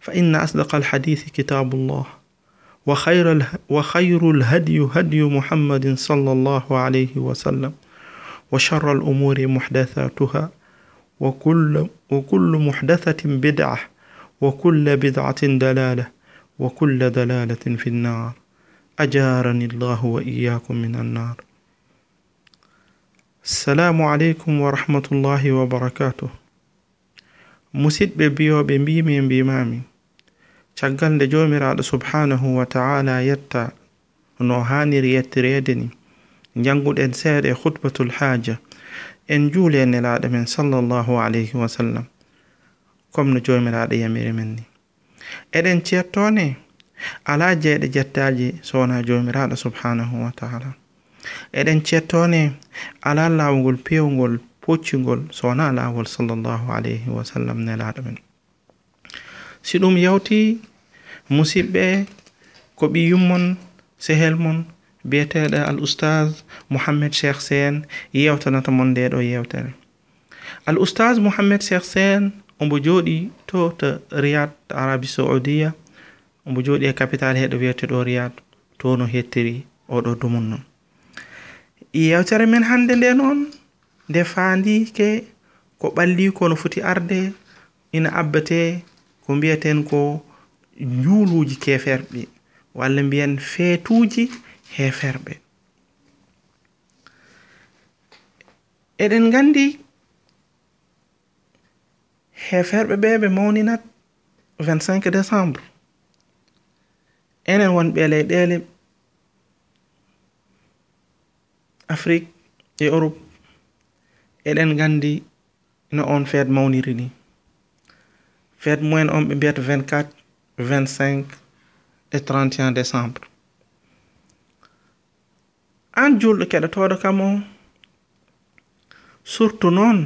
فإن أصدق الحديث كتاب الله وخير, وخير الهدي هدي محمد صلى الله عليه وسلم وشر الأمور محدثاتها وكل, وكل محدثة بدعة وكل بدعة دلالة وكل دلالة في النار أجارني الله وإياكم من النار السلام عليكم ورحمة الله وبركاته musidɓe biyoɓe mbimi e mbimami. Caggal nde jomiraɗo subhanahu wa ta'ala yetta no haniri yettirede ni. Janguɗen seeɗa e khutbatul haja en juule nelaɗo men sallllahu alayhi wa sallam. Comme no jomiraɗo yamiri men ni. Eɗen cettone ala jeeɗe jettaji sowona jomiraɗo subhanahu wa ta'ala. Eɗen cettone ala lawgol pewgol poccugol sowona laawol sallllahu alayhi wa sallam nelaɗo men. Si ɗum yawti musidɓe ko ɓi yummon sehel mon biyeteɗo al oustage mouhammed cheikh sen yewtanata mon nde ɗo yewtere. Al oustage mouhammed cheikh sen ombo jooɗi to to riyad arabie saoudia ombo jooɗi e capital heɗo wiyeteɗo riyad to no hettiri oɗo dumun noon yewtere men hannde nde noon nde ndefaandike ko ɓalli ko no foti arde ina abbete ko mbiyaten ko njuuluuji keferɓe walla mbiyen feetuji heferɓe eɗen gandi heferɓe ɓe ɓe mawninat 25 décembre. Enen wonɓe leyɗele afrique e europe eɗen gandi no on feet mawniri ni. Feet mumen on ɓe mbiyata 24 25 e 31 décembre. An julɗo keɗotoɗo kam o surtout noon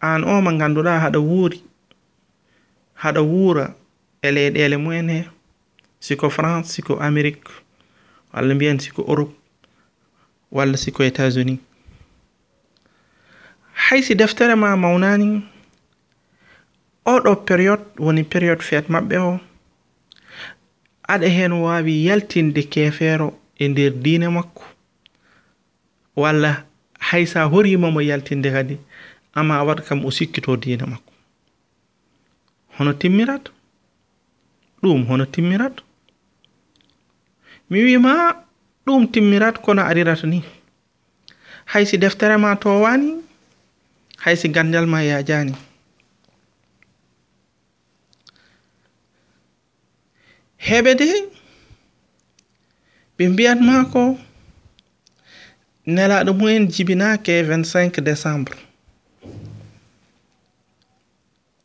an o mo ganduɗa haɗa wuuri haɗa wuura e leyɗele mumen he siko france siko amérique walla mbiyen siko europe walla siko états unis haysi deftere ma mawnani? Oɗo period woni period feet maɓɓe o. Aɗa hen wawi yaltinde kefeero e nder diine makko. Walla haysa horimamo yaltinde kadi ama waɗ kam o sikkito diine makko. Hono timmirat? Ɗum hono timmirat? Mi wima ɗum timmirat kono arirata ni. Haysi deftere ma towani? haysi gandal ma yajani heɓe de ɓe mbiyatma ko nelaɗo mumen jibinake 25 décembre.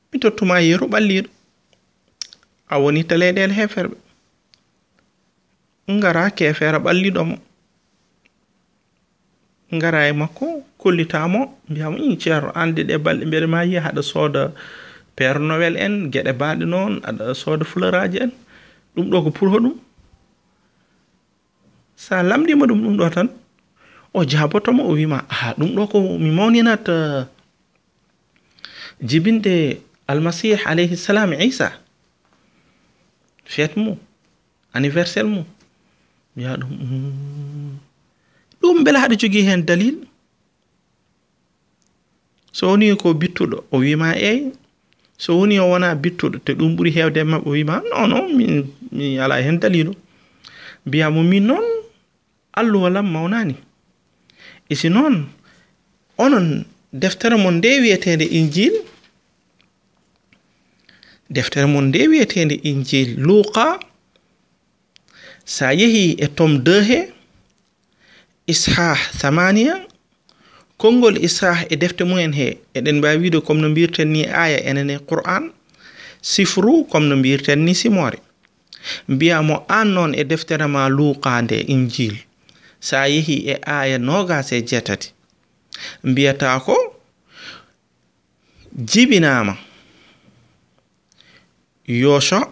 Mi tottuma yeru ɓalliɗo a woni ta leyɗele heferɓe ngara kefere e ɓalliɗo mo. ngara e makko kollitamo mbiyamo i ceerno ande ɗe balɗe mbeɗe ma yiya haɗa sooda père noel en gueɗe baɗe noon aɗa sooda fleur aji en. Ɗum ɗo ko pour hoɗum sa lamɗima ɗum ɗum ɗo tan o jabotomo o wima a ɗum ɗo ko mi mawninat jibinde almasih alayhi salam isa. Fete mum anniversaire mum mbiya ɗum mm. ɗum bela haɗa jogii hen dalil. So woni ko bittuɗo o wima eyi so woni o wona bittuɗo te ɗum ɓuuri hewde e maɓɓe o wima non non min mi ala hen dalilu. Mbiyamo min noon alluwalam mawnani. E si noon onon deftere mon nde wiyetede injil deftere mon nde wiyetede injil luqa sa yeehi e tom 2 he ishah thamania konngol ishah e defte mumen he eɗen mbawi wiide comme no mbirten ni aya enene qur'an sifru comme no mbirten ni simore mbiya mo an noon e deftere ma luuqa nde injil sa yehi e aya nogas e jeetati. Mbiyata ko jibinama yosha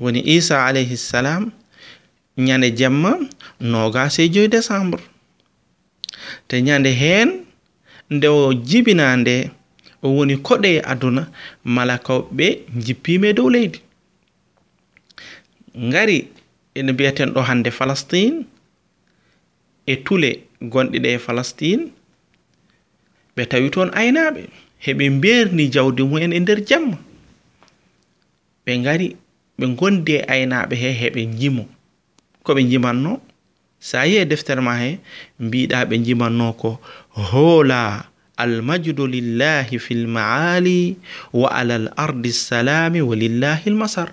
woni isa alayhi salam ñande jemma nogas e joyi décembre te ñande heen nde o jibina nde o woni koɗe e aduna malakaɓe jippima e dow leydi. Ngari ene mbiyaten ɗo hannde falastine e tule gonɗi ɗe e falastine ɓe tawi toon aynaɓe heɓe mberni jawdi mumen e nder jemma. Ɓe ngari ɓe gondi e aynaɓe he heɓe jimo koɓe jimanno sa yi e deftere ma he mbiɗa ɓe jimanno ko hoola almajdu lillahi fi lmaali wa ala l ardi salami wa lillahi lmasar.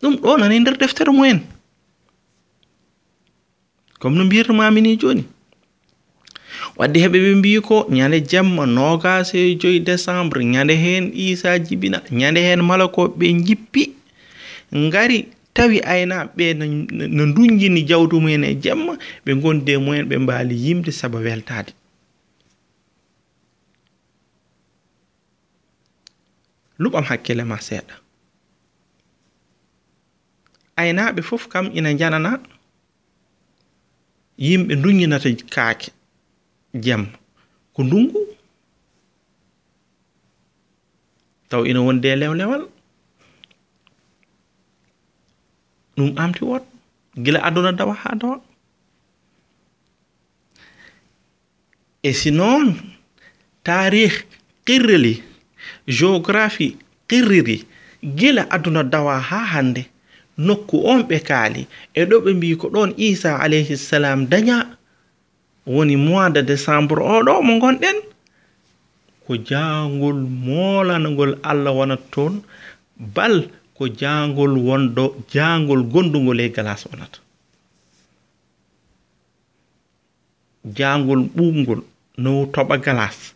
Ɗum ɗo nani nder deftere mumen comme no mbirmami ni joni. Wadde heɓe ɓe mbi ko ñande jamma nogas e joyi décembre ñande hen isa jibina ñande hen malakoɓe ɓe jippi ngari tawi aynaɓe no ndunjini jawdu mumen e jemma ɓe gondi e mumen ɓe mbaali yimde saba weltade luɓam hakkille ma seeɗa. Aynaɓe fof kam ina janana yimɓe nduñinata kaake jemma. Ko ndungu taw ina wondi e lewlewal ɗum amti wot gila aduna dawa ha dawa. E sinon tarih qirrili géographie qirriri gila aduna dawa ha hande. Nokku on ɓe kaali. E ɗo ɓe mbi ko ɗon isa alayhissalam daña. Woni mois de décembre oɗo mo gonɗen ko jangol molanagol allah wonat toon. Bal ko jaangol wonɗo jaangol gondugol e glace wonata jaangol ɓuɓgol no toɓa glace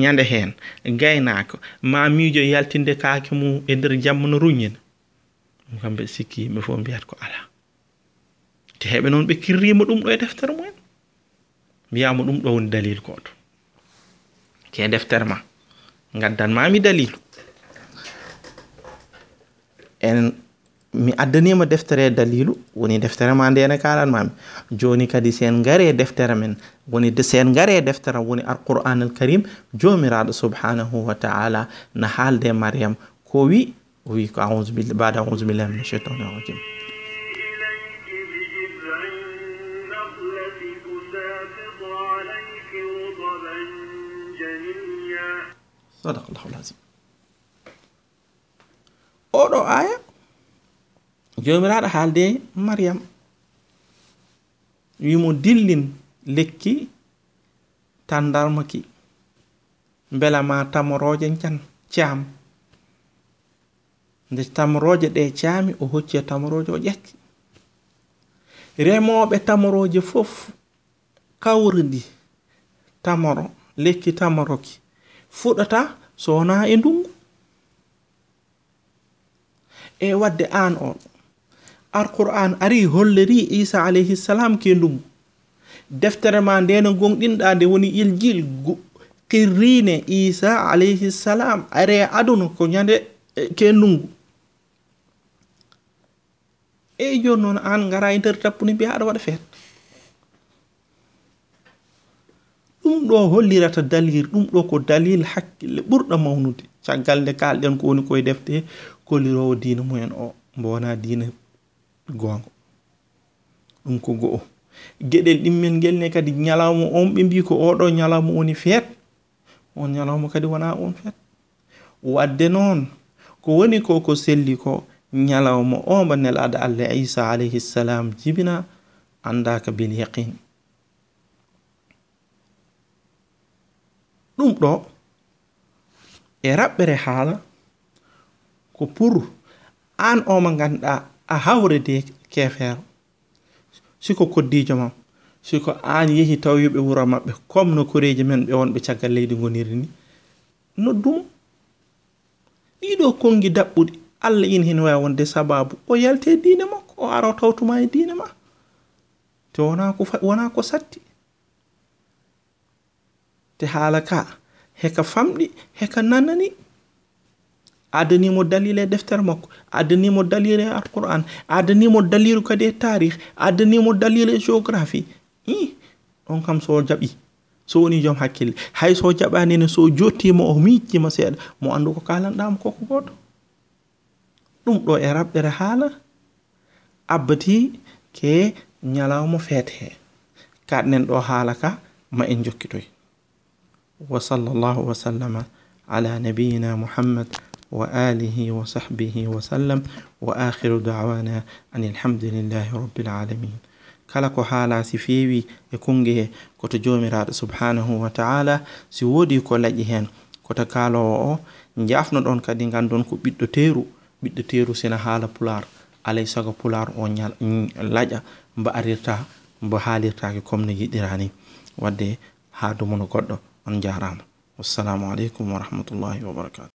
ñande hen gaynako ma miijo yaltinde kaake mum e nder jamma no ruñina ɗum kam kamɓe sikki yimɓe fof mbiyata ko ala te heɓe noon ɓe kirrima ɗum ɗo e deftere mumen. Mbiyama ɗum ɗo woni dalil goto ke deftere ma gaddanmami dalilu en mi addanima deftere dalilu woni deftere ma ndene kalanmami joni kadi sen gare deftere men woni sen gare deftere woni alqur'an al karim jomiraɗo subhanahu wa taala no haalde mariam ko wi o wi ko ausubillah bada ausubillahi min cheitani rajim صدق lazim oɗo aya? Jomiraɗo haalde mariyam wimo dillin lekki tandarmaki beela ma tamoroje can caam. Nde tamoroje ɗe caami o hocci e tamoroje o ƴakki. Remoɓe tamoroje fof kawridi tamoro lekki tamoroki. Fuɗata so wona e ndungu. e wadde an on. Alqur'an ari holleri isa alayhi salam ke ndungu deftere ma ndeno gonɗinɗa nde woni iljil qirrine isa alayhi salam are aduna ko ñande e, ke ndungu eyi joni noon an gara e nder tappuni mbiya aɗa waɗa feet. Ɗum ɗo hollirata dalil ɗum ɗo ko dalil hakkille ɓurɗo mawnude. caggal nde kalɗen ko woni koye defte kolirowo diina mumen o mbo wona diina goonga. Ɗum ko go'o. Geɗel ɗimmen ngel ne kadi ñalawma on ɓe mbi ko oɗo ñalawma woni feet. On ñalawma kadi wona on feet. Wadde noon ko woni ko ko selli ko ñalawma o mba nelaɗo allah isa alayhi salam jibina andaka bil yaqin ɗum ɗo e raɓɓere haala ko pour an o mo ganduɗa a hawrede kefeero siko koddijo ma siko an yehi taw yoɓe wuuro maɓɓe comme no koreji men ɓe wonɓe caggal leydi goniri ni. Noddumo ɗiɗo kongi daɓɓuɗi allah ina hen wawi wonde sababu o yalte diine makko o ara o tawtuma e diine ma. Te wona ko wona ko satti. Te haala ka heka famɗi heka nanani. Adanimo dalil e deftere makko adanimo dalil e alquran adanimo dalilu kadi e tarih adanimo dalil e géographie. I ɗon kam so jaɓi so woni joom hakkille. Hay so jaɓanine so jottima o miccima seeɗa mo andu ko kalanɗama koko goto. Ɗum ɗo e raɓɓere haala abbati ke ñalawma feete he kaɗnen ɗo haala ka ma en jokkitoy وصلى الله وسلم على نبينا محمد وآله وصحبه وسلم وآخر دعوانا أن الحمد لله رب العالمين kala ko haala si feewi e kunge koto jomiraɗo subhanahu wa ta'ala si woodi ko laƴi hen koto kaalowo o jafno ɗon kadi gandon ko ɓiɗɗo teeru ɓiɗɗo teeru sina haala pular alay sago pular o laƴa mbo arirta mbo haalirtaki comme no yiɗirani wadde ha dumono goɗɗo. on jarama. Wassalamu aleykum wa rahmatullahi wa barakatu